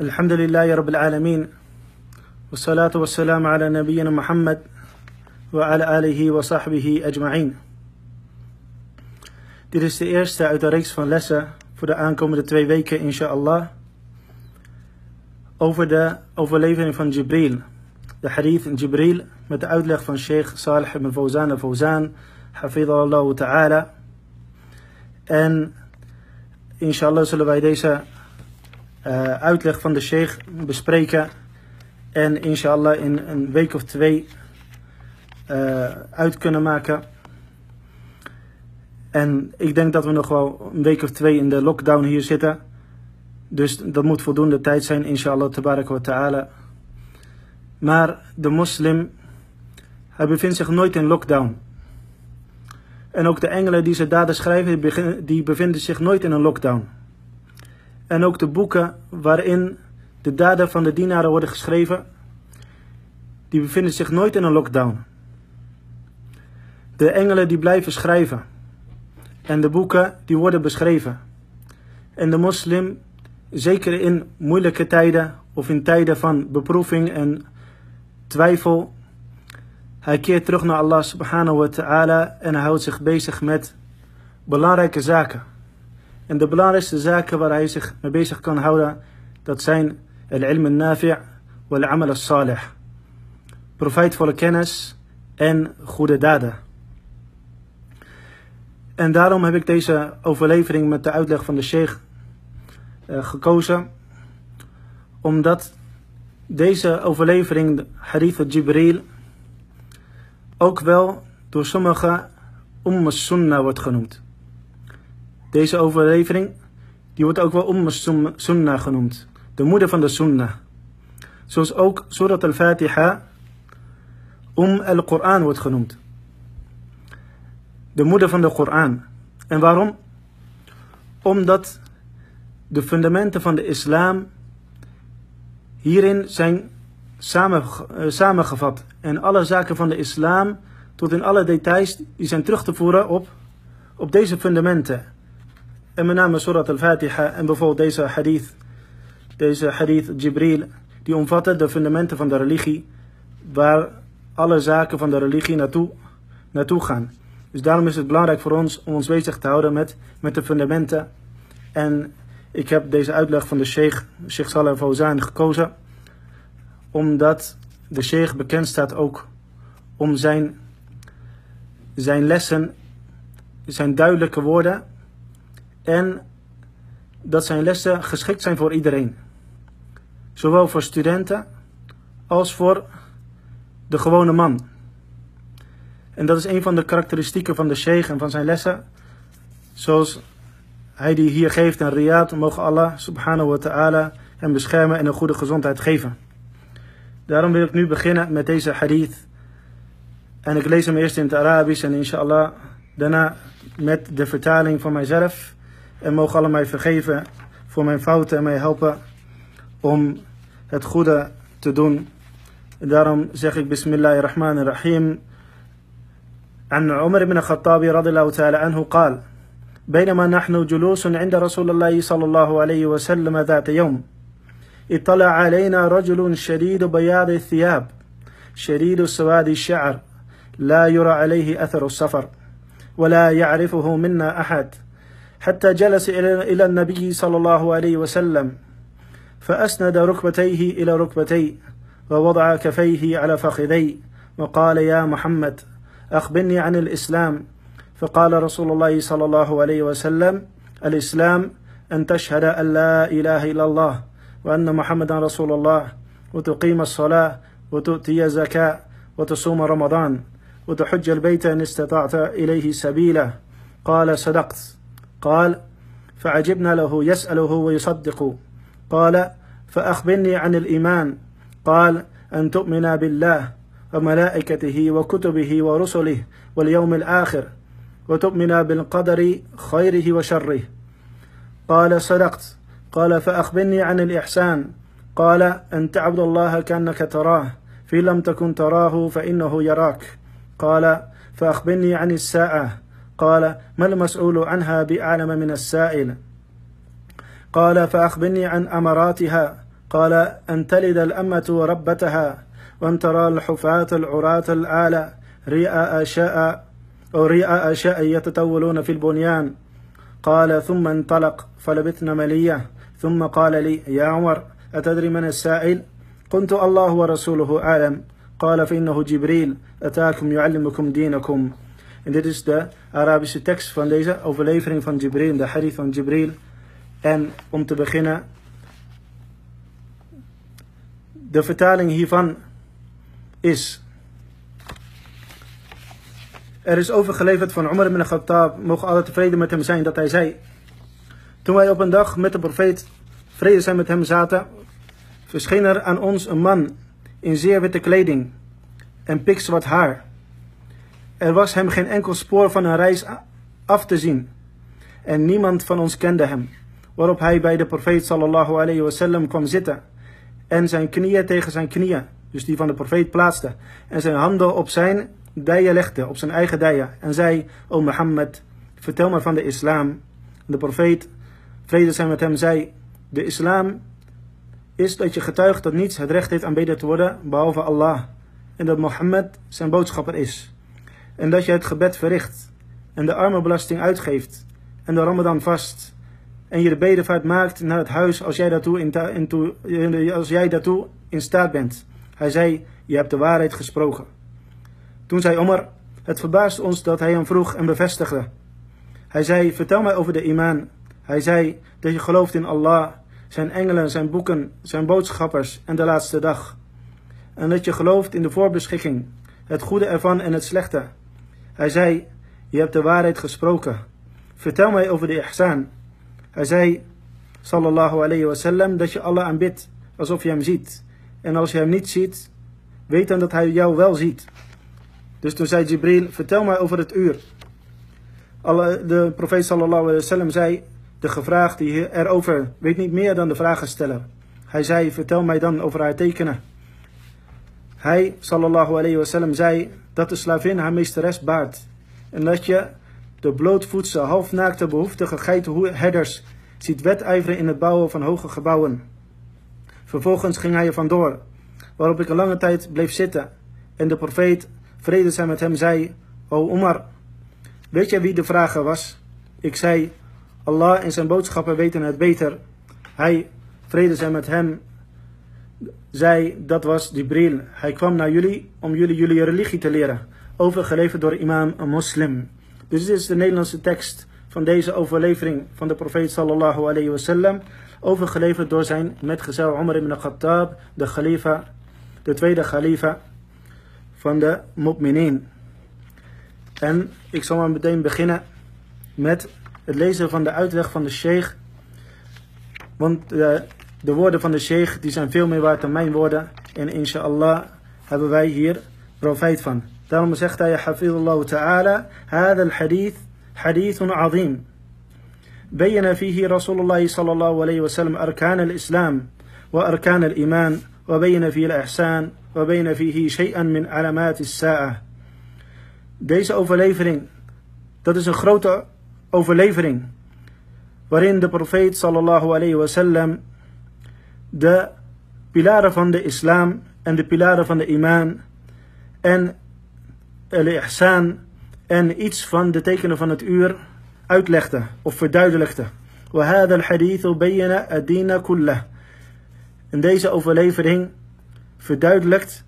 الحمد لله رب العالمين والصلاة والسلام على نبينا محمد وعلى آله وصحبه أجمعين Dit is de eerste uit de reeks van lessen voor de aankomende twee weken, inshallah. Over de overlevering van Jibril. De hadith in Jibril met de uitleg van Sheikh Salih ibn Fawzan al-Fawzan, hafidhahullah ta'ala. En inshallah zullen wij deze uh, uitleg van de Sheikh bespreken. En inshallah in een week of twee uh, uit kunnen maken. En ik denk dat we nog wel een week of twee in de lockdown hier zitten. Dus dat moet voldoende tijd zijn, inshallah, tabarak wa ta'ala. Maar de moslim, hij bevindt zich nooit in lockdown. En ook de engelen die ze daden schrijven, die bevinden zich nooit in een lockdown. En ook de boeken waarin de daden van de dienaren worden geschreven, die bevinden zich nooit in een lockdown. De engelen die blijven schrijven. En de boeken die worden beschreven. En de moslim, zeker in moeilijke tijden of in tijden van beproeving en twijfel, hij keert terug naar Allah subhanahu wa ta'ala en hij houdt zich bezig met belangrijke zaken. En de belangrijkste zaken waar hij zich mee bezig kan houden, dat zijn al-ilm al-nafi' wal-amal al-salih. Profijtvolle kennis en goede daden. En daarom heb ik deze overlevering met de uitleg van de sheikh uh, gekozen. Omdat deze overlevering, de hadith al-Jibril, ook wel door sommigen Umm Sunnah wordt genoemd. Deze overlevering die wordt ook wel Umm Sunnah genoemd. De moeder van de Sunnah. Zoals ook Surat al-Fatiha Umm al-Quran wordt genoemd. De moeder van de Koran. En waarom? Omdat de fundamenten van de islam hierin zijn uh, samengevat. En alle zaken van de islam, tot in alle details, die zijn terug te voeren op, op deze fundamenten. En met name Surat al-Fatiha en bijvoorbeeld deze hadith, deze hadith Jibril, die omvatten de fundamenten van de religie, waar alle zaken van de religie naartoe, naartoe gaan. Dus daarom is het belangrijk voor ons om ons bezig te houden met, met de fundamenten. En ik heb deze uitleg van de Sheikh, Sheikh Saleh Fawzan, gekozen. Omdat de Sheikh bekend staat ook om zijn, zijn lessen, zijn duidelijke woorden. En dat zijn lessen geschikt zijn voor iedereen. Zowel voor studenten als voor de gewone man. En dat is een van de karakteristieken van de sheikh en van zijn lessen. Zoals hij die hier geeft in Riyadh, mogen Allah subhanahu wa ta'ala hem beschermen en een goede gezondheid geven. Daarom wil ik nu beginnen met deze hadith. En ik lees hem eerst in het Arabisch en inshallah daarna met de vertaling van mijzelf. En mogen Allah mij vergeven voor mijn fouten en mij helpen om het goede te doen. En daarom zeg ik Bismillahirrahmanirrahim. عن عمر بن الخطاب رضي الله تعالى عنه قال بينما نحن جلوس عند رسول الله صلى الله عليه وسلم ذات يوم اطلع علينا رجل شديد بياض الثياب شديد سواد الشعر لا يرى عليه اثر السفر ولا يعرفه منا احد حتى جلس إلى النبي صلى الله عليه وسلم فأسند ركبتيه إلى ركبتيه ووضع كفيه على فخذيه وقال يا محمد أخبرني عن الإسلام. فقال رسول الله صلى الله عليه وسلم الإسلام أن تشهد أن لا إله إلا الله وأن محمدا رسول الله وتقيم الصلاة وتؤتي الزكاة وتصوم رمضان وتحج البيت إن استطعت إليه سبيلا. قال صدقت. قال فعجبنا له يسأله ويصدق. قال فأخبرني عن الإيمان. قال أن تؤمن بالله وملائكته وكتبه ورسله واليوم الآخر وتؤمن بالقدر خيره وشره. قال صدقت. قال فأخبرني عن الإحسان. قال أن تعبد الله كأنك تراه. في لم تكن تراه فإنه يراك. قال فأخبرني عن الساعة. قال ما المسؤول عنها بأعلم من السائل؟ قال فأخبرني عن أمراتها. قال أن تلد الأمة ربتها وأن ترى الحفاة العراة الآلة رئاء شاء أو رئاء شاء يتطولون في البنيان. قال ثم انطلق فلبثنا ملية. ثم قال لي يا عمر أتدري من السائل؟ قلت الله ورسوله أعلم. قال فإنه جبريل أتاكم يعلمكم دينكم. En dit is de Arabische tekst van deze overlevering van Jibril, de hadith van Jibril. En om te beginnen, de vertaling hiervan is. Er is overgeleverd van Umar ibn Khattab, mogen alle tevreden met hem zijn, dat hij zei. Toen wij op een dag met de profeet vrede zijn met hem zaten, verscheen er aan ons een man in zeer witte kleding en pikzwart haar. Er was hem geen enkel spoor van een reis af te zien. En niemand van ons kende hem. Waarop hij bij de profeet sallallahu alayhi wasallam kwam zitten. En zijn knieën tegen zijn knieën, dus die van de profeet plaatste. En zijn handen op zijn dijen legde, op zijn eigen dijen. En zei, o Mohammed, vertel maar van de islam. De profeet, vrede zijn met hem, zei, de islam is dat je getuigt dat niets het recht heeft aanbeden te worden behalve Allah. En dat Mohammed zijn boodschapper is. En dat je het gebed verricht. En de armenbelasting uitgeeft. En de ramadan vast. En je de bedevaart maakt naar het huis als jij daartoe in, als jij daartoe in staat bent. Hij zei, je hebt de waarheid gesproken. Toen zei Omar, het verbaast ons dat hij hem vroeg en bevestigde. Hij zei, vertel mij over de imaan. Hij zei, dat je gelooft in Allah, zijn engelen, zijn boeken, zijn boodschappers en de laatste dag. En dat je gelooft in de voorbeschikking, het goede ervan en het slechte. Hij zei, je hebt de waarheid gesproken. Vertel mij over de ihsan. Hij zei, sallallahu alayhi wasallam, dat je Allah aanbidt alsof je hem ziet. En als je hem niet ziet, weet dan dat hij jou wel ziet. Dus toen zei Jibril, vertel mij over het uur. De profeet sallallahu alayhi wasallam zei, de gevraagde erover weet niet meer dan de vragensteller. Hij zei, vertel mij dan over haar tekenen. Hij, sallallahu alayhi wasallam, zei dat de slavin haar meesteres baart. En dat je de blootvoetse, halfnaakte, behoeftige geitenherders ziet wedijveren in het bouwen van hoge gebouwen. Vervolgens ging hij er vandoor, waarop ik een lange tijd bleef zitten. En de profeet, vrede zij met hem, zei, O Omar, weet jij wie de vrager was? Ik zei, Allah en zijn boodschappen weten het beter. Hij, vrede zij met hem, zei, dat was Jibril. Hij kwam naar jullie om jullie jullie religie te leren. Overgeleverd door imam een moslim. Dus dit is de Nederlandse tekst van deze overlevering van de profeet sallallahu alayhi wasallam. Overgeleverd door zijn metgezel Umar ibn Khattab, de khalifa, de tweede khalifa van de mu'minin. En ik zal maar meteen beginnen met het lezen van de uitleg van de sheikh. Want de, de woorden van de sheikh die zijn veel meer waard dan mijn woorden. En inshallah hebben wij hier profijt van. Daarom zegt hij, Hafidullah ta'ala, هذا الحديث حديث عظيم. بين فيه رسول الله صلى الله عليه وسلم أركان الإسلام وأركان الإيمان وبين فيه الإحسان وبين فيه شيئا من علامات الساعة. Deze overlevering, dat is een grote overlevering. Waarin de profeet sallallahu alayhi wasallam de pilaren van de islam en de pilaren van de imaan en al-ihsan en iets van de tekenen van het uur uitlegde of verduidelijkte. وهذا الحديث بين الدين كله. En deze overlevering verduidelijkt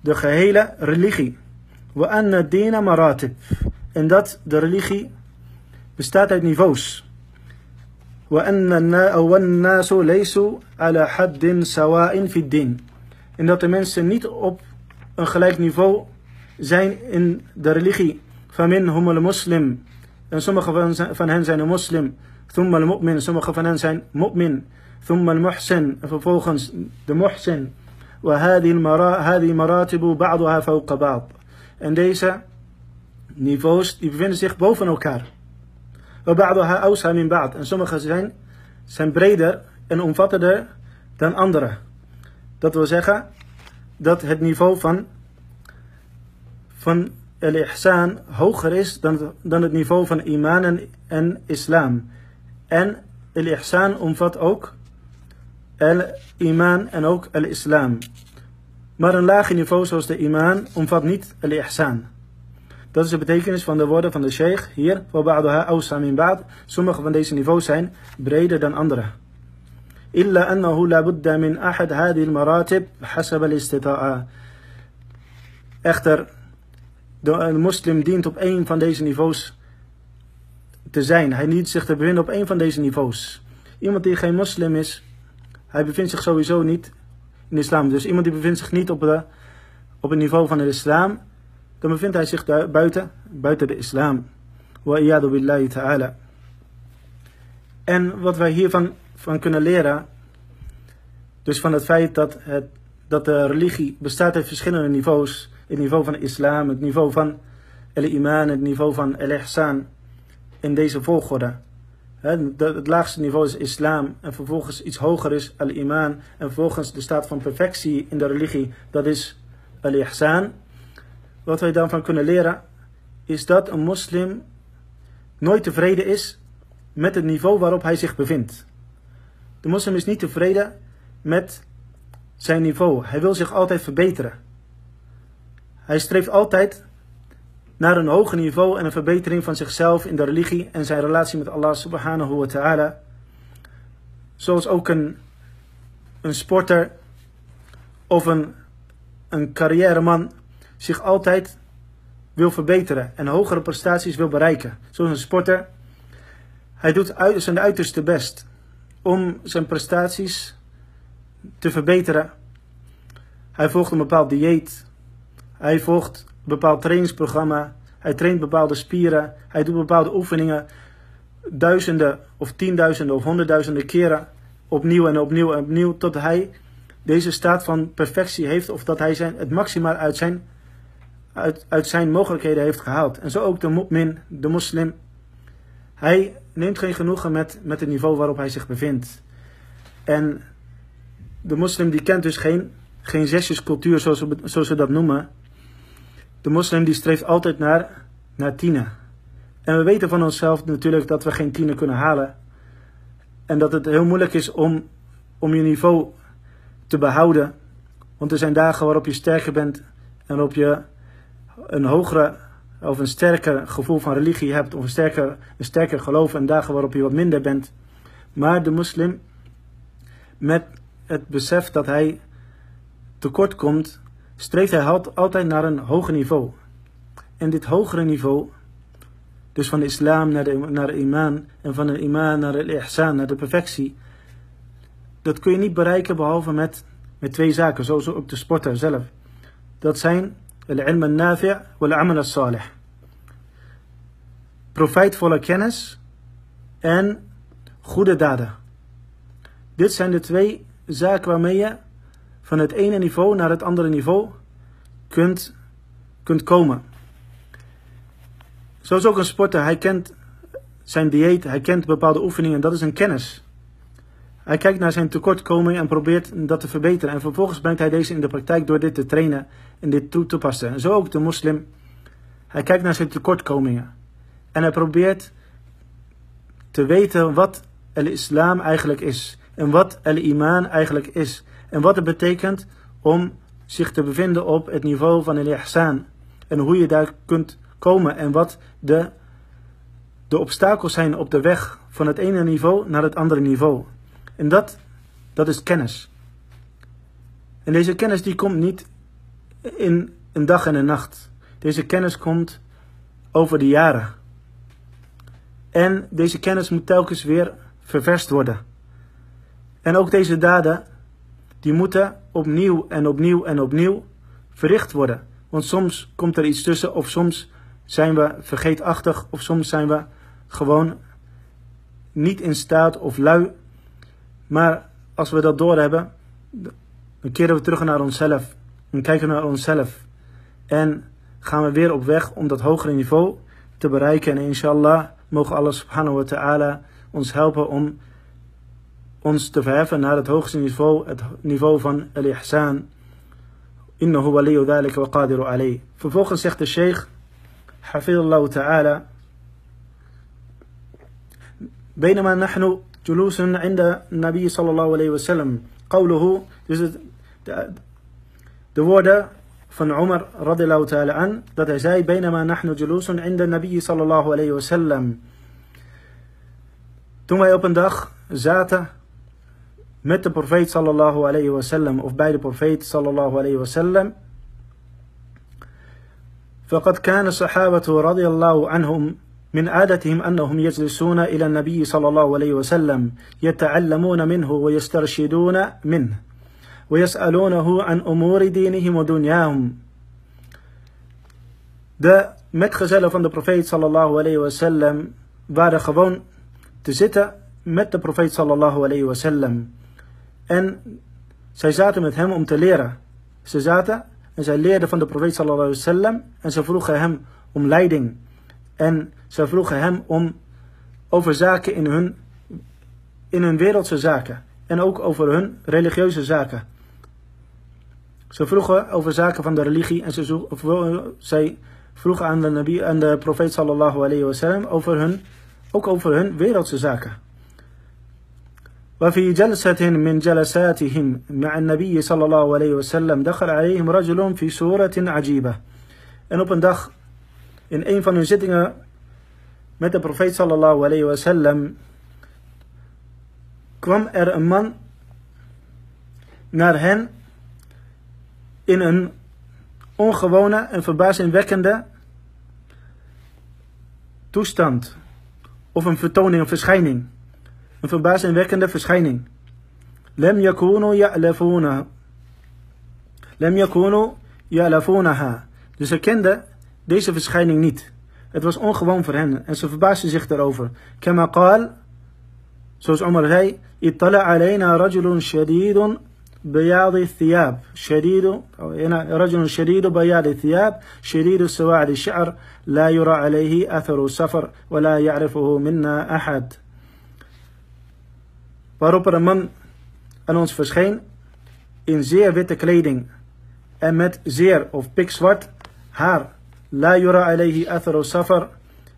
de gehele religie. وأن الدين مراتب. En dat de religie bestaat uit niveaus. وَالنَّاسُ لَيْسُوا عَلَى حَدٍّ سَوَاءٍ فِي الدِّينِ En dat de mensen niet op een gelijk niveau zijn in de religie. فَمِنْهُمُ الْمُسْلِمِ En sommige van hen zijn een moslim. ثُمَّ الْمُؤْمِن Sommige van hen zijn mu'min. ثُمَّ الْمُحْسِن En vervolgens de muhsin. وَهَذِي مَرَاتِبُ بَعْضُهَا فَوْقَ بَعْض En deze niveaus die bevinden zich boven elkaar. وبعضها أوسع من بعض. En sommige zijn, zijn breder en omvattender dan andere. Dat wil zeggen dat het niveau van, van al-ihsan hoger is dan, dan het niveau van iman en, en islam. En al-ihsan omvat ook al-iman en ook al-islam. Maar een lager niveau zoals de iman omvat niet al-ihsan. Dat is de betekenis van de woorden van de sheikh hier. Sommige van deze niveaus zijn breder dan andere. إلا أنه لا بد من أحد هذه المراتب حسب الاستطاعة. Echter, de moslim dient op een van deze niveaus te zijn. Hij dient zich te bevinden op een van deze niveaus. Iemand die geen moslim is, hij bevindt zich sowieso niet in de islam. Dus iemand die bevindt zich niet op, de, op het niveau van de islam, dan bevindt hij zich buiten, buiten de islam. Wa billahi ta'ala. En wat wij hiervan van kunnen leren, dus van het feit dat, het, dat de religie bestaat uit verschillende niveaus. Het niveau van de islam, het niveau van el-iman, het niveau van el-ihsan. In deze volgorde. Het laagste niveau is islam en vervolgens iets hoger is al-iman en vervolgens de staat van perfectie in de religie, dat is al-ihsan. Wat wij daarvan kunnen leren is dat een moslim nooit tevreden is met het niveau waarop hij zich bevindt. De moslim is niet tevreden met zijn niveau. Hij wil zich altijd verbeteren. Hij streeft altijd naar een hoger niveau en een verbetering van zichzelf in de religie en zijn relatie met Allah subhanahu wa ta'ala. Zoals ook een, een sporter of een, een carrièreman zich altijd wil verbeteren en hogere prestaties wil bereiken. Zoals een sporter, hij doet zijn uiterste best om zijn prestaties te verbeteren. Hij volgt een bepaald dieet. Hij volgt een bepaald trainingsprogramma. Hij traint bepaalde spieren. Hij doet bepaalde oefeningen. Duizenden of tienduizenden of honderdduizenden keren. Opnieuw en opnieuw en opnieuw. Tot hij deze staat van perfectie heeft. Of dat hij zijn, het maximaal uit zijn, uit, uit zijn mogelijkheden heeft gehaald. En zo ook de mu'min, de moslim. Hij neemt geen genoegen met, met het niveau waarop hij zich bevindt. En de moslim die kent dus geen, geen zesjescultuur zoals we, zoals dat noemen. De moslim die streeft altijd naar, naar tienen. En we weten van onszelf natuurlijk dat we geen tienen kunnen halen. En dat het heel moeilijk is om, om je niveau te behouden. Want er zijn dagen waarop je sterker bent en waarop je een hogere of een sterker gevoel van religie hebt of een sterker, een sterker geloof en dagen waarop je wat minder bent. Maar de moslim met het besef dat hij tekort komt, streeft hij altijd naar een hoger niveau. En dit hogere niveau, dus van de islam naar de, naar de iman en van de iman naar de ihsan, naar de perfectie, dat kun je niet bereiken behalve met, met twee zaken, zoals ook de sporter zelf. Dat zijn al-ilm al-nafi' wal-amal al-salih. Profijtvolle kennis en goede daden. Dit zijn de twee zaak waarmee je van het ene niveau naar het andere niveau kunt, kunt komen. Zoals ook een sporter, hij kent zijn dieet, hij kent bepaalde oefeningen, dat is een kennis. Hij kijkt naar zijn tekortkoming en probeert dat te verbeteren. En vervolgens brengt hij deze in de praktijk door dit te trainen en dit toe te passen. En zo ook de moslim. Hij kijkt naar zijn tekortkomingen. En hij probeert te weten wat el islam eigenlijk is. En wat al-iman eigenlijk is. En wat het betekent om zich te bevinden op het niveau van al-ihsan. En hoe je daar kunt komen. En wat de, de obstakels zijn op de weg van het ene niveau naar het andere niveau. En dat, dat is kennis. En deze kennis die komt niet in een dag en een nacht. Deze kennis komt over de jaren. En deze kennis moet telkens weer ververst worden. En ook deze daden, die moeten opnieuw en opnieuw en opnieuw verricht worden. Want soms komt er iets tussen of soms zijn we vergeetachtig of soms zijn we gewoon niet in staat of lui. Maar als we dat doorhebben, dan keren we terug naar onszelf en kijken naar onszelf. En gaan we weer op weg om dat hogere niveau te bereiken. En inshallah mogen Allah subhanahu wa ta'ala ons helpen om ons te verheffen naar het hoogste niveau, het niveau van al-ihsan. Innahu waliyu dhalika wa qadiru alayh. Vervolgens zegt de sheikh, hafidullah ta'ala, بينما نحن جلوس عند النبي صلى الله عليه وسلم قوله dus het, de, de woorden van Umar radiallahu ta'ala an dat hij zei بينما نحن جلوس عند النبي صلى الله عليه وسلم toen wij op een met de profeet sallallahu alayhi wasallam of bij de profeet sallallahu alayhi wasallam فقد كان الصحابة رضي الله عنهم من عادتهم أنهم يجلسون إلى النبي صلى الله عليه وسلم يتعلمون منه ويسترشدون منه ويسألونه عن أمور دينهم ودنياهم De metgezellen van de profeet sallallahu alayhi wasallam waren gewoon te zitten met de profeet sallallahu alayhi wasallam. En zij zaten met hem om te leren. Ze zaten en zij leerden van de profeet sallallahu alayhi wasallam en ze vroegen hem om leiding. En ze vroegen hem om over zaken in hun, in hun wereldse zaken. En ook over hun religieuze zaken. Ze vroegen over zaken van de religie en ze zij vroegen aan de, nabi, aan de profeet sallallahu alayhi wasallam over hun, ook over hun wereldse zaken. وفي جلسة من جلساتهم مع النبي صلى الله عليه وسلم دخل عليهم رجل في سورة عجيبة. En op een dag in een van hun zittingen met de profeet sallallahu alayhi wasallam kwam er een man naar hen in een ongewone en verbazingwekkende toestand of een vertoning, een verschijning. Een verbazingwekkende verschijning. Lem yakunu ya'lafuna. Lem yakunu ya'lafunaha. Dus ze kenden deze verschijning niet. Het was ongewoon voor hen en ze verbaasden zich erover. Kama zoals Omar zei, ittala alayna rajulun shadidun bayadi thiyab. Shadidu, oh, rajulun shadidu bayadi thiyab, shadidu sawa'di shi'r, la yura alayhi atharu safar, wa la ya'rifuhu minna ahad. Waarop er een man aan ons verscheen in zeer witte kleding en met zeer of pikzwart haar La yura alayhi atharu safar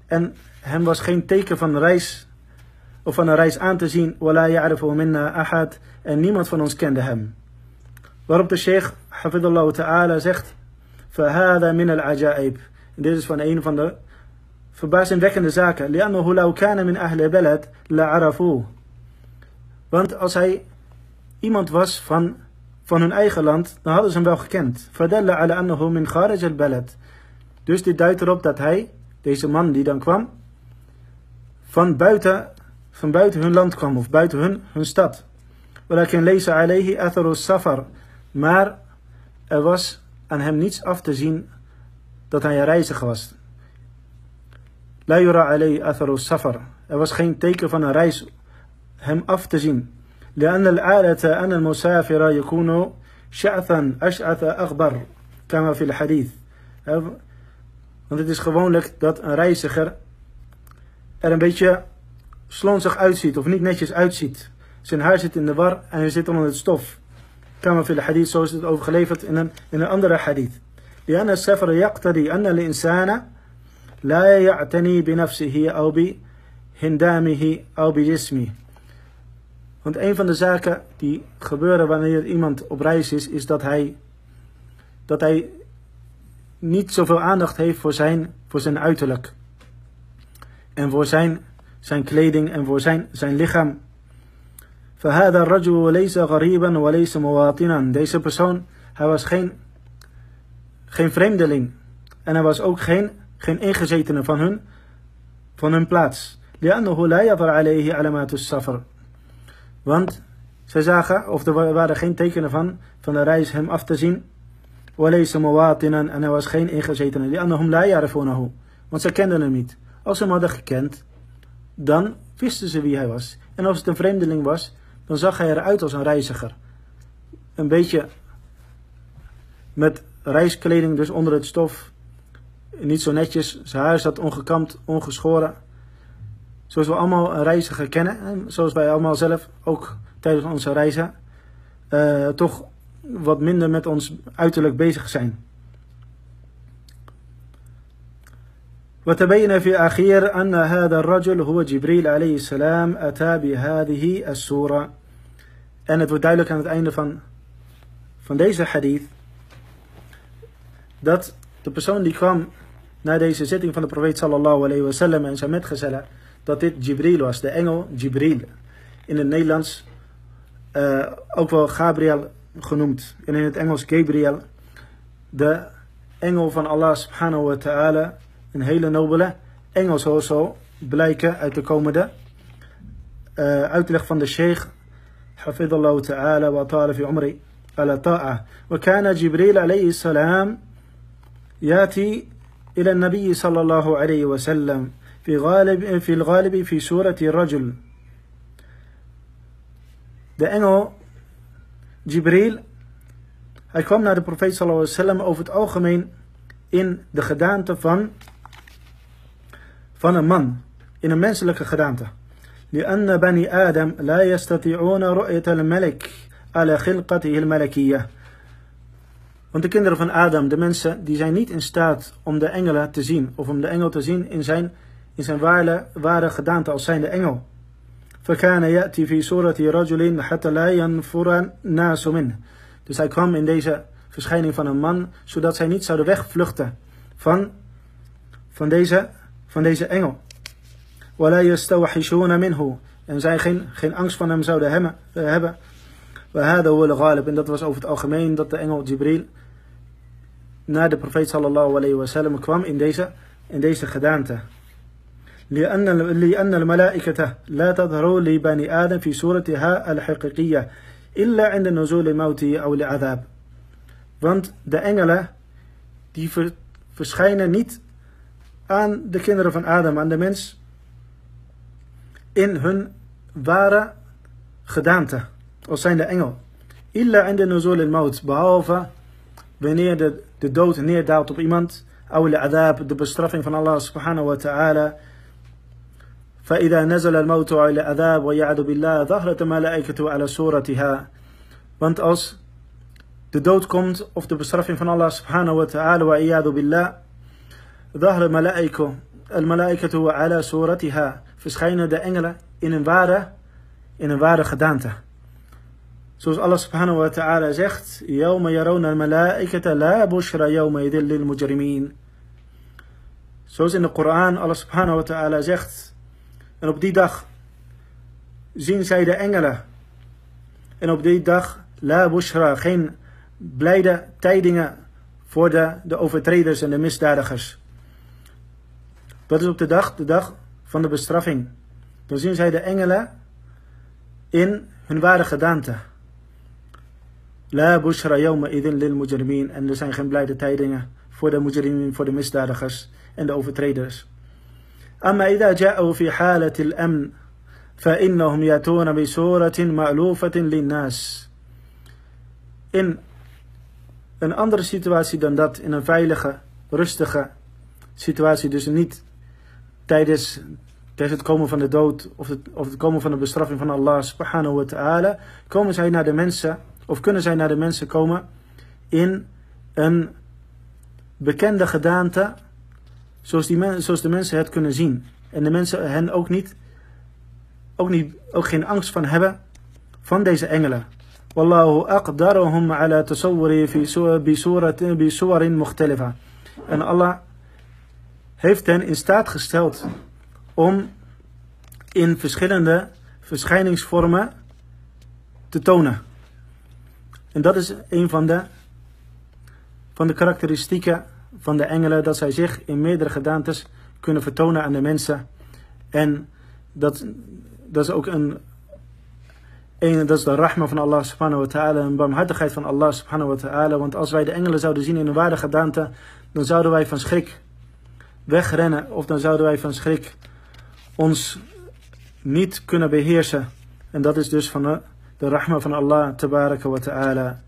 en hem was geen teken van reis of van een reis aan te zien. Wala ya'rifu minna ahad en niemand van ons kende hem. Waarop de sheikh hafidullah ta'ala zegt Fahada min al-ajaib. Dit is van een van de verbazingwekkende zaken. لأنه لو كان من أهل بلد لعرفوه want als hij iemand was van, van hun eigen land, dan hadden ze hem wel gekend. Fadalla ala annahu min kharaj al Dus dit duidt erop dat hij, deze man die dan kwam, van buiten, van buiten hun land kwam of buiten hun, hun stad. Walakin lezen alayhi atharu safar. Maar er was aan hem niets af te zien dat hij een reiziger was. La yura alayhi atharu safar. Er was geen teken van een reis hem af te zien. لأن العادة أن المسافر يكون شعثا أشعث أغبر كما في الحديث want het is gewoonlijk dat een reiziger er een beetje slonzig uitziet of niet netjes uitziet. Zijn haar zit in de war en hij zit onder het stof. Kama fil hadith, zo is het overgeleverd in een, in een andere hadith. لأن السفر يقتضي أن الإنسان لا يعتني بنفسه أو بهندامه أو بجسمه want een van de zaken die gebeuren wanneer iemand op reis is, is dat hij, dat hij niet zoveel aandacht heeft voor zijn, voor zijn uiterlijk. En voor zijn, zijn kleding en voor zijn, zijn lichaam. فهذا الرجل ليس غريبا وليس مواطنا. Deze persoon, hij was geen, geen vreemdeling. En hij was ook geen, geen ingezetene van hun, van hun plaats. لأنه لا يظهر عليه علامات السفر. Want zij zagen, of er waren geen tekenen van, van de reis hem af te zien. En hij was geen ingezetene. Die annahum la yarifunahu. Want ze kenden hem niet. Als ze hem hadden gekend, dan wisten ze wie hij was. En als het een vreemdeling was, dan zag hij eruit als een reiziger. Een beetje met reiskleding dus onder het stof. Niet zo netjes. Zijn haar zat ongekamd, ongeschoren. Zoals we allemaal een reiziger kennen. En zoals wij allemaal zelf ook tijdens onze reizen. Uh, toch wat minder met ons uiterlijk bezig zijn. وتبين في أخير أن هذا الرجل هو جبريل عليه السلام أتى بهذه السورة En het wordt duidelijk aan het einde van, van deze hadith dat de persoon die kwam naar deze zitting van de profeet sallallahu alayhi wa sallam en zijn metgezellen, dat dit Jibril was, de engel Jibril. In het Nederlands uh, ook wel Gabriel genoemd. En in het Engels Gabriel, de engel van Allah subhanahu wa ta'ala. Een hele nobele engel, zoals zal blijken uit de komende uh, uitleg van de sheikh. حفظ الله تعالى وطال في عمري على طاعة وكان جبريل عليه السلام يأتي إلى النبي صلى الله عليه وسلم في غالب في الغالب في سورة الرجل de engel Jibril, hij kwam naar de profeet sallallahu alaihi wasallam over het algemeen in de gedaante van, van een man, in een menselijke gedaante. لأن بني آدم لا يستطيعون رؤية الملك على خلقته الملكية. Want de kinderen van Adam, de mensen, die zijn niet in staat om de engelen te zien. Of om de engel te zien in zijn, in zijn ware, ware gedaante als zijnde engel. فكان يأتي في صورة رجل حتى لا ينفر الناس منه. Dus hij kwam in deze verschijning van een man, zodat zij niet zouden wegvluchten van, van, deze, van deze engel. ولا يستوحشون منه. En zij geen, geen angst van hem zouden hebben. hebben. وهذا هو الغالب. En dat was over het algemeen dat de engel Jibril naar de profeet sallallahu alayhi wa sallam kwam in deze, in deze gedaante. لأن لأن الملائكة لا تظهر لبني آدم في صورتها الحقيقية إلا عند نزول الموت أو العذاب. Want de engelen die verschijnen niet aan de kinderen van Adam, aan de mens, in hun ware gedaante, als zijn de engel. Illa in de nuzul al-maut, behalve wanneer de, de dood neerdaalt op iemand, أو العذاب, de bestraffing van Allah subhanahu wa ta'ala, فإذا نزل الموت على العذاب ويعد بالله ظهرت ملائكته على صورتها want als de dood komt of de bestraffing van Allah subhanahu wa ta'ala wa iyadu billah ظهر الملائكة الملائكة على صورتها verschijnen de engelen in een ware in een ware gedaante zoals Allah subhanahu wa ta'ala zegt يوم يرون الملائكة لا بشرى يومئذ للمجرمين zoals in de Koran Allah subhanahu wa ta'ala zegt En op die dag zien zij de engelen. En op die dag, la bushra, geen blijde tijdingen voor de, de overtreders en de misdadigers. Dat is op de dag, de dag van de bestraffing. Dan zien zij de engelen in hun ware gedaante. La bushra yawma idin lil mujrimin. En er zijn geen blijde tijdingen voor de mujrimin, voor de misdadigers en de overtreders. أما إذا جاءوا في حالة الأمن فإنهم يأتون بسورة مألوفة للناس In een andere situatie dan dat, in een veilige, rustige situatie, dus niet tijdens, tijdens het komen van de dood of het, of het komen van de bestraffing van Allah subhanahu wa ta'ala, komen zij naar de mensen, of kunnen zij naar de mensen komen in een bekende gedaante Zoals, die zoals de mensen het kunnen zien. En de mensen hen ook niet, ook niet, ook geen angst van hebben van deze engelen. Wallahu aqdarahum ala tasawwuri fi suwarin mukhtalifa. En Allah heeft hen in staat gesteld om in verschillende verschijningsvormen te tonen. En dat is een van de, van de karakteristieken van de engelen dat zij zich in meerdere gedaantes kunnen vertonen aan de mensen. En dat, dat is ook een, een, dat is de rahma van Allah subhanahu wa ta'ala, een barmhartigheid van Allah subhanahu wa ta'ala. Want als wij de engelen zouden zien in een waardige gedaante, dan zouden wij van schrik wegrennen of dan zouden wij van schrik ons niet kunnen beheersen. En dat is dus van de, de rahma van Allah tabaraka wa ta'ala.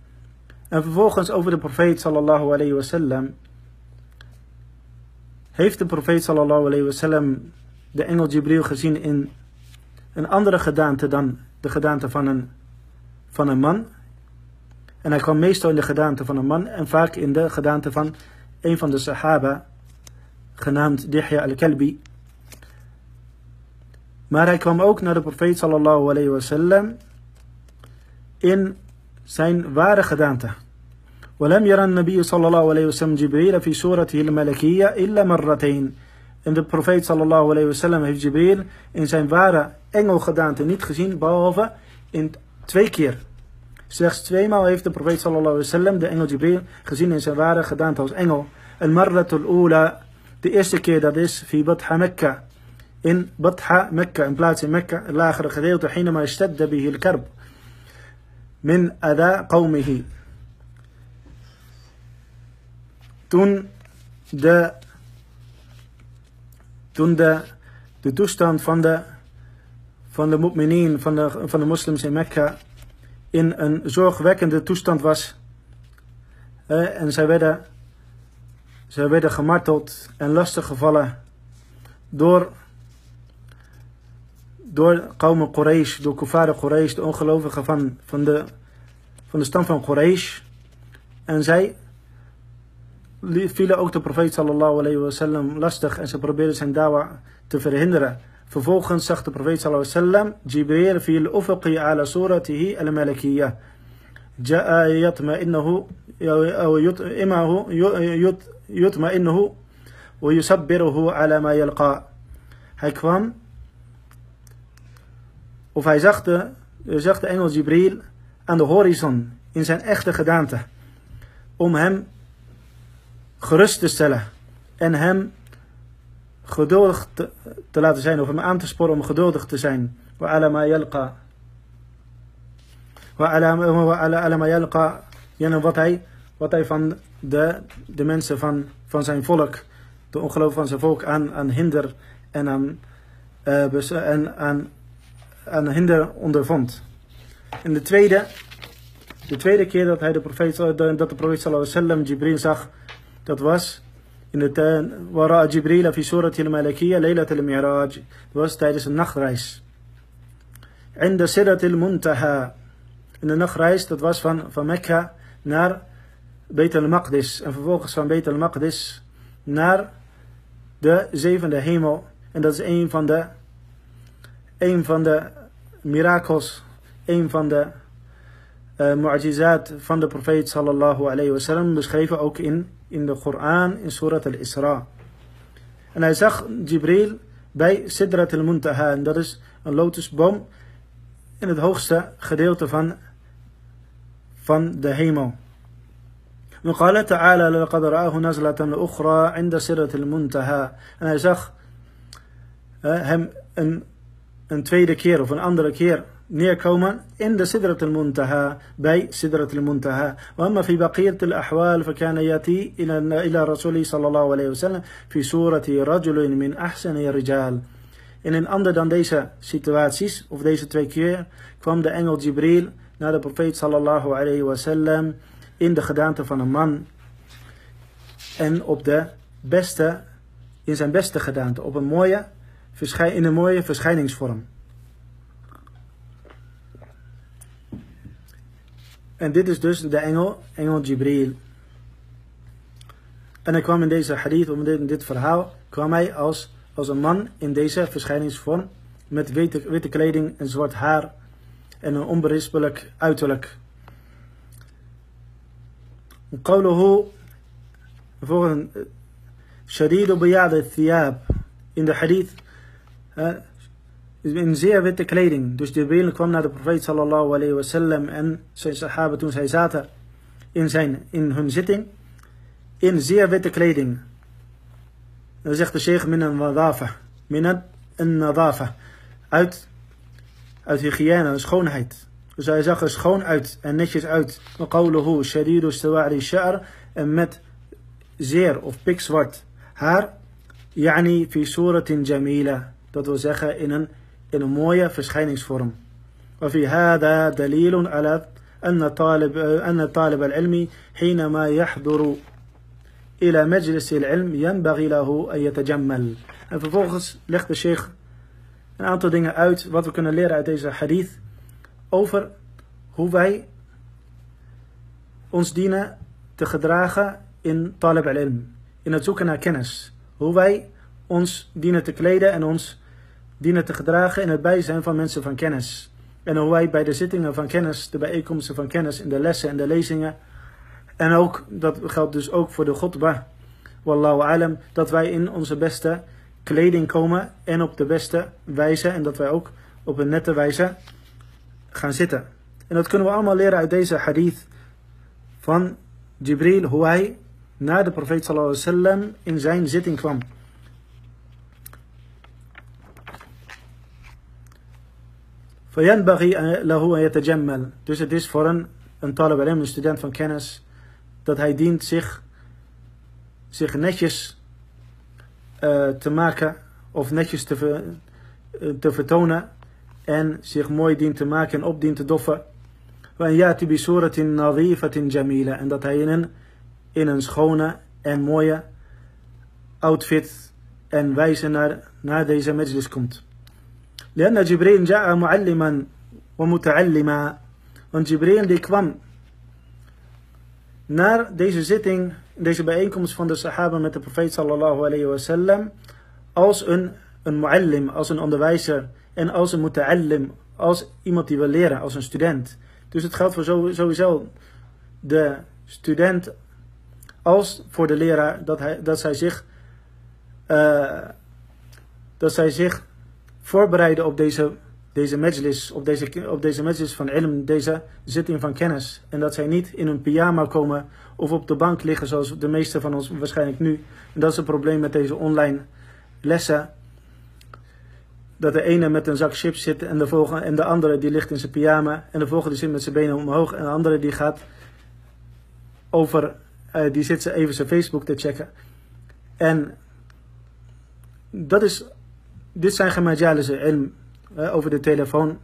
En vervolgens over de profeet sallallahu alayhi wa sallam heeft de profeet sallallahu alayhi wasallam de engel Jibril gezien in een andere gedaante dan de gedaante van een, van een man. En hij kwam meestal in de gedaante van een man en vaak in de gedaante van een van de sahaba, genaamd Dihya al-Kalbi. Maar hij kwam ook naar de profeet sallallahu alayhi wasallam in zijn ware gedaante. ولم يرى النبي صلى الله عليه وسلم جبريل في صورته الملكية إلا مرتين. En de profeet sallallahu alayhi wasallam heeft Jibril in zijn ware engelgedaante niet gezien, behalve in twee keer. Slechts tweemaal heeft de profeet sallallahu alayhi wasallam de engel Jibril gezien in zijn ware gedaante als engel. En marratul ula, de eerste keer dat is, fi Batha Mekka. In Batha Mekka, een plaats in Mekka, het lagere gedeelte, حينما اشتد به الكرب من أذى قومه. Toen de, toen de, de toestand van de, van de van de, van de moslims in Mekka, in een zorgwekkende toestand was. Eh, en zij werden, zij werden gemarteld en lastiggevallen door, door komen Quraysh, door Kufara Quraysh, de ongelovigen van, van, de, van de stam van Quraysh. En zij vielen ook de profeet sallallahu alayhi wa sallam lastig en ze probeerden zijn dawa te verhinderen. Vervolgens zag de profeet sallallahu alayhi wa sallam Jibril fi al-ufuqi ala suratihi al-malakiyya. جاء يطمئنه أو يطمئنه يطمئنه ويصبره على ما يلقى. Hij kwam of hij zag de, zag de engel Jibril aan de horizon in zijn echte gedaante om hem gerust te stellen en hem geduldig te, te, laten zijn of hem aan te sporen om geduldig te zijn. Ma yalqa. Wat hij, wat hij van de, de mensen van, van zijn volk, de ongeloof van zijn volk, aan, aan hinder en aan, uh, en aan, aan hinder ondervond. En de tweede, de tweede keer dat hij de profeet, dat de profeet sallallahu alaihi wasallam Jibril zag, dat was in de tijd, wara Jibril fi surat al-Malakiyya laylat al-Mi'raj. Dat was tijdens een nachtreis. In de Sirat al-Muntaha. In de nachtreis, dat was van, van Mekka naar Beit al-Maqdis. En vervolgens van Beit al-Maqdis naar de zevende hemel. En dat is een van de, een van de mirakels, een van de uh, mu'ajizat van de profeet sallallahu alayhi wasallam, beschreven ook in in de Koran in Surat al-Isra. En hij zag Jibril bij Sidrat al-Muntaha. En dat is een lotusboom in het hoogste gedeelte van, van de hemel. وقال تعالى لقد رآه نزلة أخرى عند سدرة المنتهى en hij zag uh, hem een, een tweede keer of een andere keer neerkomen in de Sidrat al-Muntaha, bij Sidrat al-Muntaha. وأما في بقية الأحوال فكان يأتي إلى إلى رسول صلى الله عليه وسلم في صورة رجل من أحسن الرجال. In een ander dan deze situaties, of deze twee keer, kwam de engel Jibril naar de profeet sallallahu alayhi wasallam in de gedaante van een man. En op de beste, in zijn beste gedaante, op een mooie, in een mooie verschijningsvorm. En dit is dus de engel, engel Jibril. En hij kwam in deze hadith, in dit, in dit verhaal, kwam hij als, als een man in deze verschijningsvorm. Met witte, witte kleding en zwart haar. En een onberispelijk uiterlijk. قوله volgens شديد بياض الثياب in de hadith in zeer witte kleding. Dus Jibril kwam naar de profeet sallallahu alayhi wasallam en zijn sahaba toen zij zaten in, zijn, in hun zitting. In zeer witte kleding. Dan zegt de sheikh min nadafa. Min een nadafa. Uit, uit hygiëne, schoonheid. Dus hij zag er schoon uit en netjes uit. Shadidu. En met zeer of pikzwart haar. Yani fi suratin jamila. Dat wil zeggen in een in een mooie verschijningsvorm. وفي هذا دليل على أن طالب أن طالب العلم حينما يحضر إلى مجلس العلم ينبغي له أن يتجمل. En vervolgens legt de sheikh een aantal dingen uit wat we kunnen leren uit deze hadith over hoe wij ons dienen te gedragen in talib al-ilm, in het zoeken naar kennis. hoe wij ons dienen te kleden en ons dienen te gedragen in het bijzijn van mensen van kennis. En hoe wij bij de zittingen van kennis, de bijeenkomsten van kennis, in de lessen en de lezingen. En ook, dat geldt dus ook voor de khutbah. Wallahu alam, dat wij in onze beste kleding komen en op de beste wijze. En dat wij ook op een nette wijze gaan zitten. En dat kunnen we allemaal leren uit deze hadith van Jibril, hoe hij naar de profeet sallallahu alaihi wasallam in zijn zitting kwam. فينبغي له أن يتجمل dus het is voor een, een talib een student van kennis dat hij dient zich zich netjes uh, te maken of netjes te, ver, uh, te vertonen en zich mooi dient te maken en op dient te doffen وأن يأتي بصورة نظيفة جميلة en dat hij in een, in een schone en mooie outfit en wijze naar, naar deze majlis komt. لأن جبريل جاء معلما ومتعلما want Jibril die kwam naar deze zitting, deze bijeenkomst van de sahaba met de profeet sallallahu alayhi wasallam als een, een muallim, als een onderwijzer en als een muta'allim, als iemand die wil leren, als een student. Dus het geldt voor sowieso de student als voor de leraar dat, hij, dat, zij, zich, uh, dat zij zich voorbereiden op deze, deze majlis, op deze, op deze majlis van ilm, deze zitting van kennis. En dat zij niet in een pyjama komen of op de bank liggen zoals de meeste van ons waarschijnlijk nu. En dat is het probleem met deze online lessen dat de ene met een zak chips zit en de, volgende, en de andere die ligt in zijn pyjama. En de volgende zit met zijn benen omhoog. En de andere die gaat over, uh, die zit even zijn Facebook te checken. En dat is, dit zijn ilm uh, over de telefoon.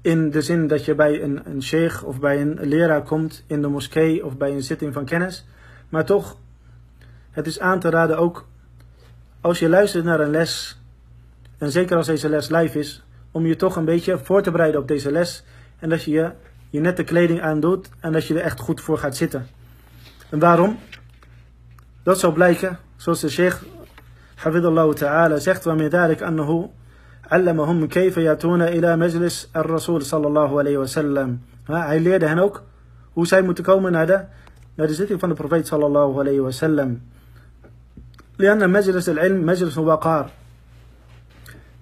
In de zin dat je bij een, een sheikh of bij een leraar komt in de moskee of bij een zitting van kennis. Maar toch, het is aan te raden ook als je luistert naar een les en zeker als deze les live is, om je toch een beetje voor te bereiden op deze les. En dat je je, je nette kleding aandoet en dat je er echt goed voor gaat zitten. En waarom? Dat zou blijken, zoals de sheikh حفظ الله تعالى. شيخت من ذلك أنه علمهم كيف يأتون إلى مجلس الرسول صلى الله عليه وسلم. ها هل يده هناك هو شيء متكون هذا؟ مجلسه فن البروفيت صلى الله عليه وسلم. لأن مجلس العلم مجلس وقار.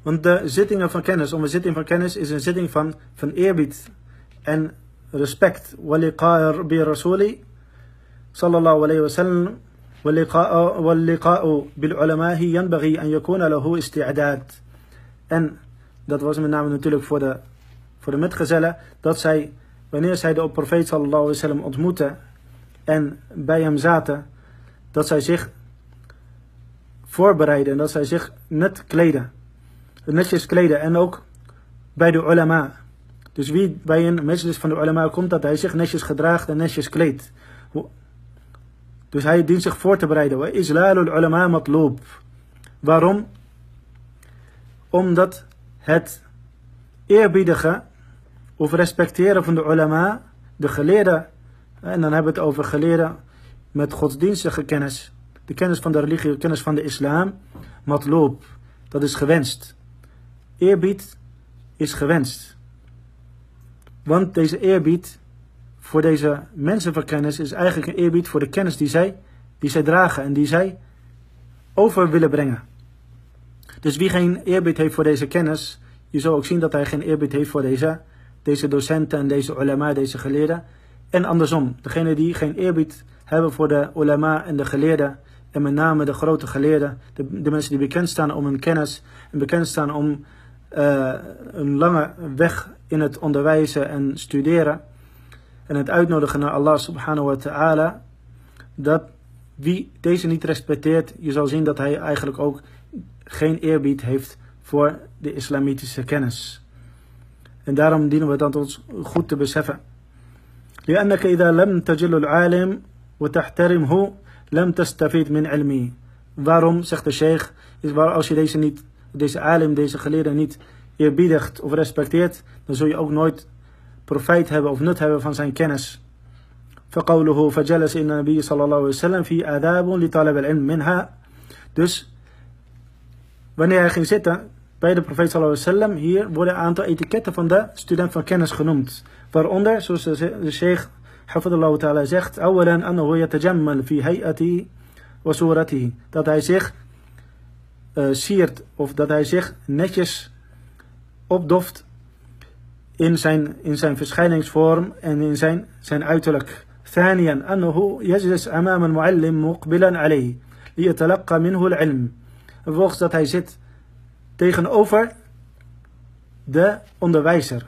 Want de zittingen van kennis, om een zitting van kennis, is een zitting van, van eerbied en respect. Wali qair bi rasuli, sallallahu alayhi wa sallam, واللقاء, واللقاء بالعلماء ينبغي أن يكون له استعداد. En dat was met name natuurlijk voor de, voor de metgezellen, dat zij, wanneer zij de profeet sallallahu alaihi wasallam ontmoetten en bij hem zaten, dat zij zich voorbereiden en dat zij zich net kleden netjes kleden. En ook bij de ulama. Dus wie bij een majlis van de ulama komt, dat hij zich netjes gedraagt en netjes kleedt. Dus hij dient zich voor te bereiden. Islalul ulama matloob. Waarom? Omdat het eerbiedige of respecteren van de ulama, de geleerden, en dan hebben we het over geleerden met godsdienstige kennis, de kennis van de religie, de kennis van de islam, matloob, dat is gewenst. Eerbied is gewenst. Want deze eerbied voor deze mensen van kennis is eigenlijk een eerbied voor de kennis die zij, die zij dragen en die zij over willen brengen. Dus wie geen eerbied heeft voor deze kennis, je zal ook zien dat hij geen eerbied heeft voor deze, deze docenten en deze ulama, deze geleerden. En andersom, degene die geen eerbied hebben voor de ulama en de geleerden, en met name de grote geleerden, de, mensen die bekend staan om hun kennis en bekend staan om uh, een lange weg in het onderwijzen en studeren en het uitnodigen naar Allah subhanahu wa ta'ala, dat wie deze niet respecteert, je zal zien dat hij eigenlijk ook geen eerbied heeft voor de islamitische kennis. En daarom dienen we dat ons goed te beseffen. لأنك إذا لم تجل العالم وتحترمه لم تستفيد من علمه. Waarom, zegt de sheikh, is waar als je deze niet deze alim, deze geleerde niet eerbiedigt of respecteert, dan zul je ook nooit profijt hebben of nut hebben van zijn kennis. فقوله فجلس إن النبي صلى الله عليه وسلم في آداب لطلب العلم منها Dus wanneer hij ging zitten bij de profeet sallallahu alaihi wasallam, hier worden een aantal etiketten van de student van kennis genoemd. Waaronder, zoals de, de sheikh hafidullah ta'ala zegt, awalan annahu yatajammal fi hay'ati wa suratihi. Dat hij zich uh, siert of dat hij zich netjes opdoft in zijn, in zijn verschijningsvorm en in zijn, zijn uiterlijk. ثانيا أنه يجلس أمام المعلم مقبلا عليه ليتلقى منه العلم. Vervolgens dat hij zit tegenover de onderwijzer.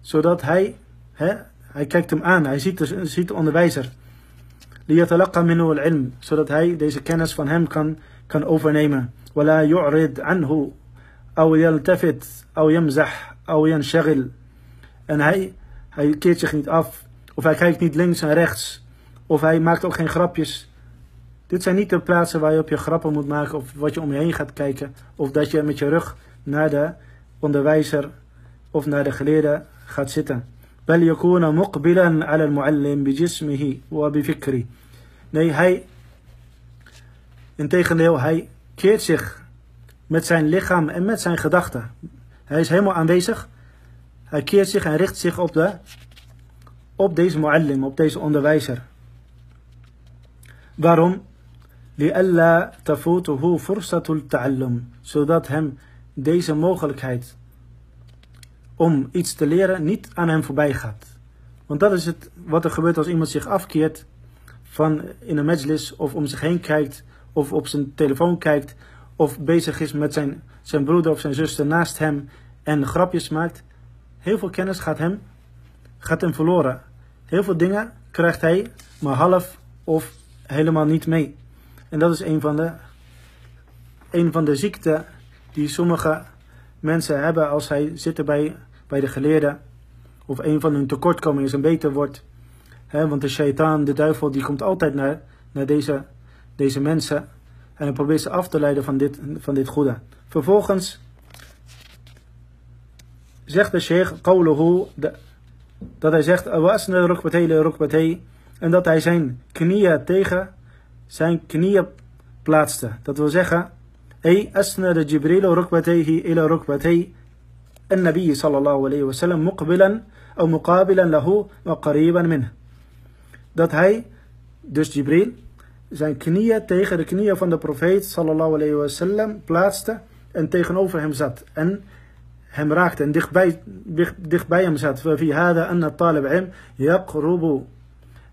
Zodat hij, hè, hij kijkt hem aan, hij ziet de, ziet de onderwijzer. ليتلقى منه العلم. Zodat hij deze kennis van hem kan, kan overnemen. ولا يعرض عنه أو يلتفت أو يمزح أو ينشغل. En hij, hij keert zich niet af. Of hij kijkt niet links en rechts. Of hij maakt ook geen grapjes. Dit zijn niet de plaatsen waar je op je grappen moet maken. Of wat je om je heen gaat kijken. Of dat je met je rug naar de onderwijzer of naar de geleerde gaat zitten. بل يكون مقبلا على المعلم بجسمه وبفكره. Nee, hij, integendeel, hij keert zich met zijn lichaam en met zijn gedachten. Hij is helemaal aanwezig. Hij keert zich en richt zich op, de, op deze muallim, op deze onderwijzer. Waarom? لِأَلَّا تَفُوتُهُ فُرْصَةُ التَّعَلُّمْ Zodat hem deze mogelijkheid om iets te leren niet aan hem voorbij gaat. Want dat is het wat er gebeurt als iemand zich afkeert van in een majlis of om zich heen kijkt of op zijn telefoon kijkt of bezig is met zijn, zijn broeder of zijn zuster naast hem en grapjes maakt. Heel veel kennis gaat hem, gaat hem verloren. Heel veel dingen krijgt hij maar half of helemaal niet mee. En dat is een van de, een van de ziekten die sommige mensen hebben als zij zitten bij, bij de geleerden. Of een van hun tekortkomingen een beter wordt. want de shaitaan, de duivel, die komt altijd naar, naar deze, deze mensen. En hij probeert ze af te leiden van dit, van dit goede. Vervolgens zegt de sheikh, qawluhu, dat hij zegt, awasna rukbatay rukbatay. En dat hij zijn knieën tegen zijn knieën plaatste. Dat wil zeggen, أي أسند جبريل ركبتيه إلى ركبتي النبي صلى الله عليه وسلم مقبلا أو مقابلا له وقريبا منه. Dat hij, dus Jibril, zijn knieën tegen de knieën van de profeet sallallahu alayhi wa sallam plaatste en tegenover hem zat. En hem raakte en dichtbij, dicht, dichtbij hem zat. ففي هذا أن الطالب علم يقرب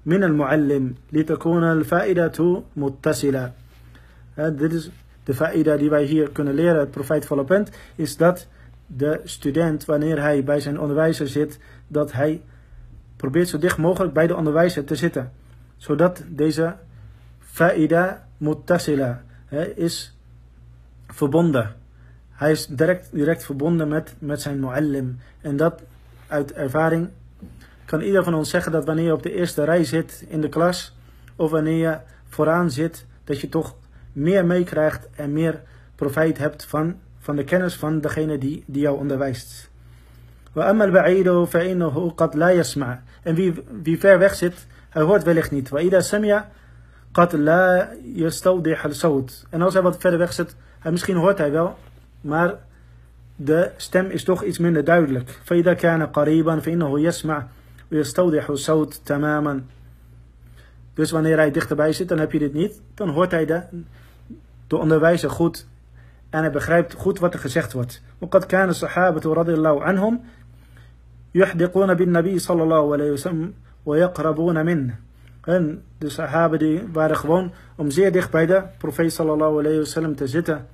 من المعلم لتكون الفائدة متصلة. Dit is de faida die wij hier kunnen leren, het profijtvolle punt, is dat de student, wanneer hij bij zijn onderwijzer zit, dat hij probeert zo dicht mogelijk bij de onderwijzer te zitten. Zodat deze faida muttasila is verbonden. Hij is direct, direct verbonden met, met zijn muallim. En dat uit ervaring kan ieder van ons zeggen dat wanneer je op de eerste rij zit in de klas, of wanneer je vooraan zit, dat je toch meer meekrijgt en meer profijt hebt van, van de kennis van degene die, die jou onderwijst. En wie, wie ver weg zit, hij hoort wellicht niet. En als hij wat verder weg zit, hij, misschien hoort hij wel, maar de stem is toch iets minder duidelijk. فإذا كان قريبا فإنه يسمع ويستوضح الصوت تماما. Dus wanneer hij dichterbij zit, dan heb je dit niet. Dan hoort hij de, de onderwijzer goed en hij begrijpt goed wat er gezegd wordt. وقد كان الصحابة رضي الله عنهم يحدقون بالنبي صلى الله عليه وسلم ويقربون منه. En de sahaba die waren gewoon om zeer dicht bij de profeet sallallahu alayhi wasallam te zitten.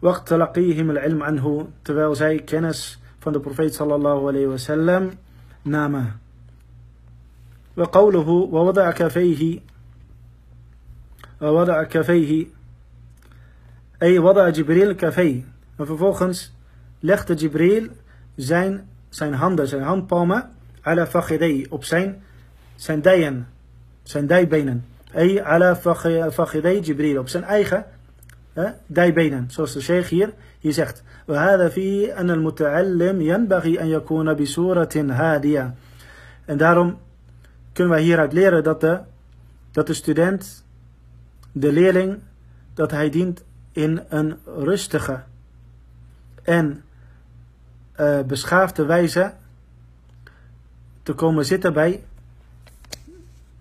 وقت تلقيهم العلم عنه terwijl zij kennis van de profeet sallallahu alayhi wasallam namen. وقوله ووضع كفيه ووضع كفيه أي وضع جبريل كفيه en vervolgens legde Jibril zijn, zijn handen, zijn handpalmen ala fakhidei, op zijn, zijn dijen, zijn dijbenen. Ay ala fakhidei Jibril, op zijn eigen eh, dijbenen. Zoals de sheikh hier, hier zegt. وهذا في أن المتعلم ينبغي أن يكون بصورة هادية. En daarom kunnen wij hieruit leren dat de, dat de student, de leerling, dat hij dient in een rustige en uh, beschaafde wijze te komen zitten bij,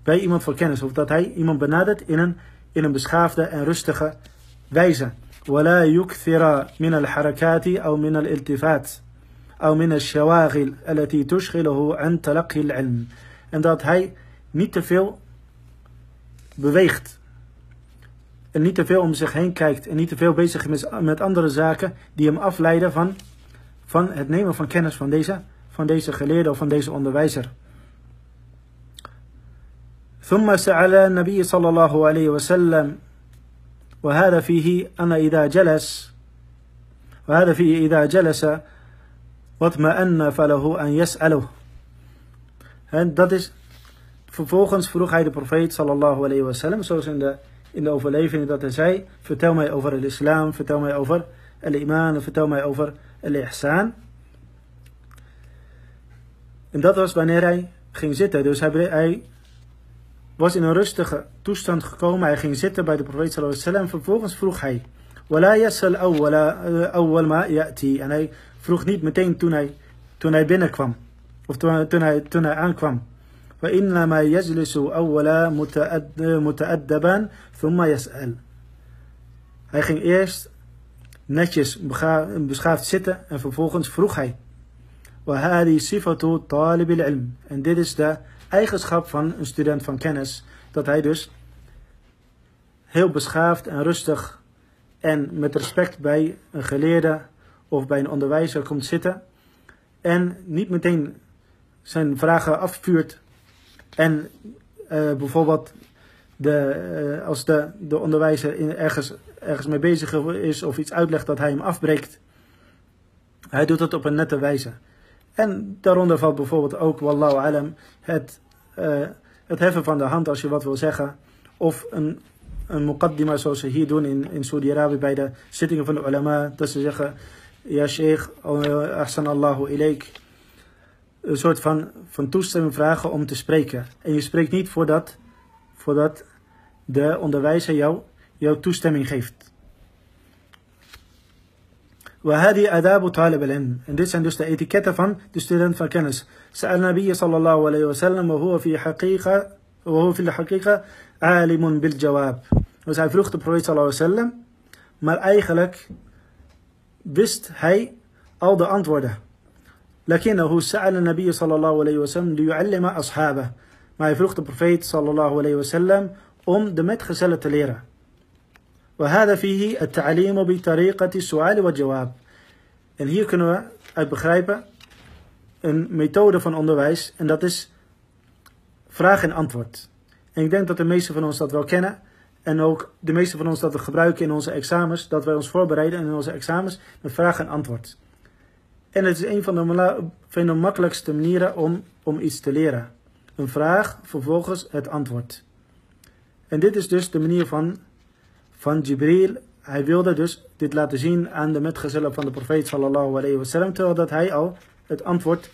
bij iemand van kennis. Of dat hij iemand benadert in een, in een beschaafde en rustige wijze. ولا يكثر من الحركات أو من الالتفات أو من الشواغل التي تشغله عن تلقي العلم. En dat hij niet te veel beweegt. En niet te veel om zich heen kijkt. En niet te veel bezig is met andere zaken die hem afleiden van, van het nemen van kennis van deze, van deze geleerde of van deze onderwijzer. ثم سأل النبي صلى الله عليه وسلم وهذا فيه أن إذا جلس وهذا فيه إذا جلس واطمأن فله أن يسأله En dat is, vervolgens vroeg hij de profeet sallallahu alayhi wa sallam, zoals in de, in de overleving dat hij zei, vertel mij over het islam, vertel mij over al-iman, vertel mij over al-ihsan. En dat was wanneer hij ging zitten. Dus hij, hij was in een rustige toestand gekomen. Hij ging zitten bij de profeet sallallahu alaihi wasallam. Vervolgens vroeg hij. Wala yasal awwal ma ya'ti. En hij vroeg niet meteen toen hij, toen hij binnenkwam. Of toen, toen, hij, toen hij aankwam. وإنما يجلس أولا متأدبا ثم يسأل. Hij ging eerst netjes beschaafd zitten en vervolgens vroeg hij. وهذه صفة طالب العلم. En dit is de eigenschap van een student van kennis. Dat hij dus heel beschaafd en rustig en met respect bij een geleerde of bij een onderwijzer komt zitten. En niet meteen zijn vragen afvuurt. En uh, bijvoorbeeld de, uh, als de, de onderwijzer in ergens, ergens mee bezig is of iets uitlegt dat hij hem afbreekt. Hij doet het op een nette wijze. En daaronder valt bijvoorbeeld ook, wallahu alam, het, uh, het heffen van de hand als je wat wil zeggen. Of een, een muqaddima zoals ze hier doen in, in Saudi-Arabië bij de zittingen van de ulama. Dat ze zeggen, ja sheikh, ahsan Allahu ileik. Een soort van, van toestemming vragen om te spreken. En je spreekt niet voordat, voordat de onderwijzer jou, jouw toestemming geeft. وهذه آداب طالب العلم. Dit zijn dus de etiketten van de student kennis. سأل النبي صلى الله عليه وسلم وهو في حقيقة وهو في الحقيقة عالم بالجواب. Hij vroeg de profeet صلى الله عليه وسلم maar eigenlijk wist hij al de antwoorden لكنه سأل النبي صلى الله عليه وسلم ليعلم أصحابه. maar hij vroeg صلى الله عليه وسلم de metgezellen te leren وهذا فيه التعليم بطريقة السؤال والجواب. En hier kunnen we uit begrijpen een methode van onderwijs en dat is vraag en antwoord. En ik denk dat de meesten van ons dat wel kennen en ook de meesten van ons dat we gebruiken in onze examens, dat wij ons voorbereiden in onze examens met vraag en antwoord. En het is een van de, van de makkelijkste manieren om, om iets te leren. Een vraag, vervolgens het antwoord. En dit is dus de manier van van Jibril. Hij wilde dus dit laten zien aan de metgezellen van de profeet sallallahu alayhi wa sallam, terwijl dat hij al het antwoord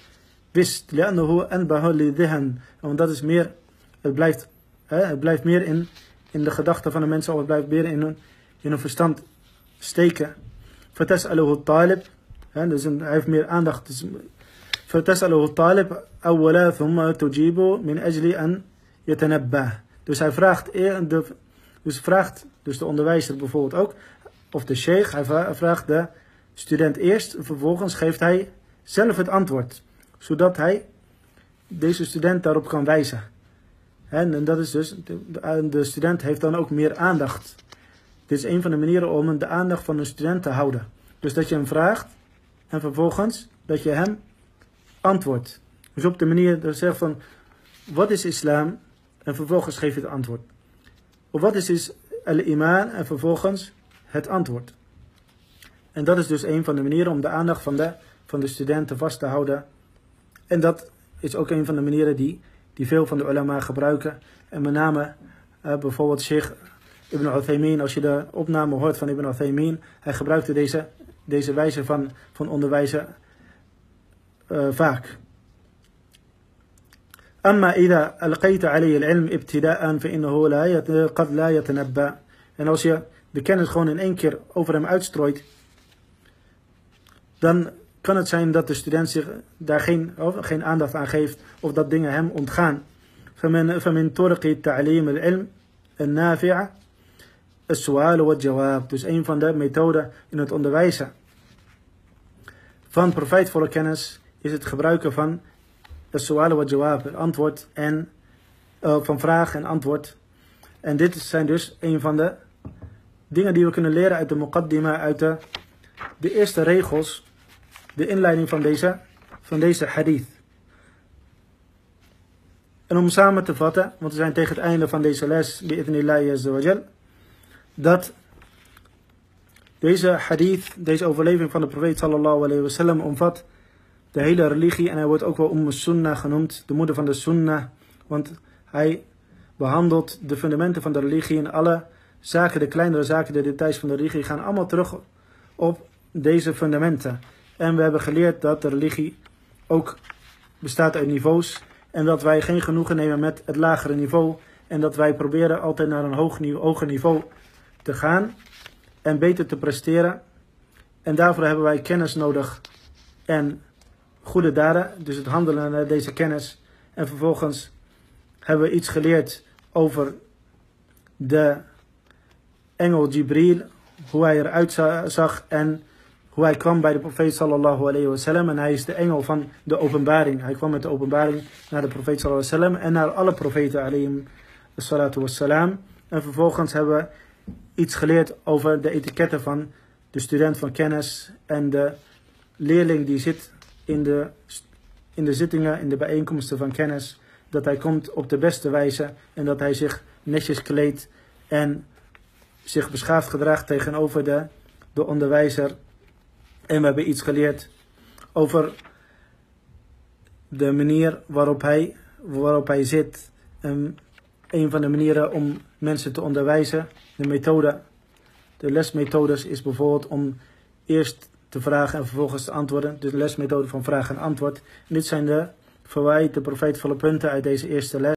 wist. En Want dat is meer, het blijft, hè, het blijft meer in, in de gedachten van de mensen, of het blijft meer in hun, in hun verstand steken. فَتَسْأَلُهُ talib. Dus hij heeft meer aandacht. Dus, فَتَسْأَلُهُ الطالب أولا ثم تجيب من أجل أن يتنبه. Dus hij vraagt, de, dus vraagt dus de onderwijzer bijvoorbeeld ook, of de sheikh, hij vraagt de student eerst, vervolgens geeft hij zelf het antwoord, zodat hij deze student daarop kan wijzen. En, dat is dus, de, de student heeft dan ook meer aandacht. Dit is een van de manieren om de aandacht van een student te houden. Dus dat je hem vraagt en vervolgens dat je hem antwoordt. Dus op de manier dat je zegt van, wat is islam? En vervolgens geef je het antwoord. Of wat is dus al-iman en vervolgens het antwoord. En dat is dus een van de manieren om de aandacht van de, van de studenten vast te houden. En dat is ook een van de manieren die, die veel van de ulama gebruiken. En met name uh, bijvoorbeeld Sheikh Ibn Uthaymin, als je de opname hoort van Ibn Uthaymin, hij gebruikte deze, deze wijze van, van onderwijzen uh, vaak. أما إذا ألقيت عليه العلم ابتداء فإنه لا قد لا يتنبأ. En als je de kennis gewoon in één keer over hem uitstrooit, dan kan het zijn dat de student zich daar geen, geen aandacht aan geeft of dat dingen hem ontgaan. فمن فمن طرق تعليم العلم النافع السؤال والجواب. Dus een van de methoden in het onderwijzen van profijtvolle kennis is het gebruiken van het wa jawab, antwoord en uh, van vraag en antwoord. En dit zijn dus een van de dingen die we kunnen leren uit de muqaddima, uit de, eerste regels, de inleiding van deze, van deze hadith. En om samen te vatten, want we zijn tegen het einde van deze les, dat deze hadith, deze overleving van de profeet sallallahu alayhi wasallam omvat de hele religie en hij wordt ook wel Umm Sunnah genoemd, de moeder van de Sunnah, want hij behandelt de fundamenten van de religie en alle zaken, de kleinere zaken, de details van de religie gaan allemaal terug op deze fundamenten. En we hebben geleerd dat de religie ook bestaat uit niveaus en dat wij geen genoegen nemen met het lagere niveau en dat wij proberen altijd naar een hoger niveau te gaan en beter te presteren. En daarvoor hebben wij kennis nodig en goede daden, dus het handelen naar deze kennis. En vervolgens hebben we iets geleerd over de engel Jibril, hoe hij eruit zag en hoe hij kwam bij de profeet sallallahu alayhi wasallam. En hij is de engel van de openbaring. Hij kwam met de openbaring naar de profeet sallallahu alayhi wasallam en naar alle profeten alayhi salatu wassalam. En vervolgens hebben we iets geleerd over de etiketten van de student van kennis en de leerling die zit in de, in de zittingen, in de bijeenkomsten van kennis. Dat hij komt op de beste wijze en dat hij zich netjes kleedt en zich beschaafd gedraagt tegenover de, de onderwijzer. En we hebben iets geleerd over de manier waarop hij, waarop hij zit. En een van de manieren om mensen te onderwijzen, de methode, de lesmethodes is bijvoorbeeld om eerst te vragen en vervolgens te antwoorden. De lesmethode van vraag en antwoord. Dit zijn de verwijt, de profeetvolle punten uit deze eerste les.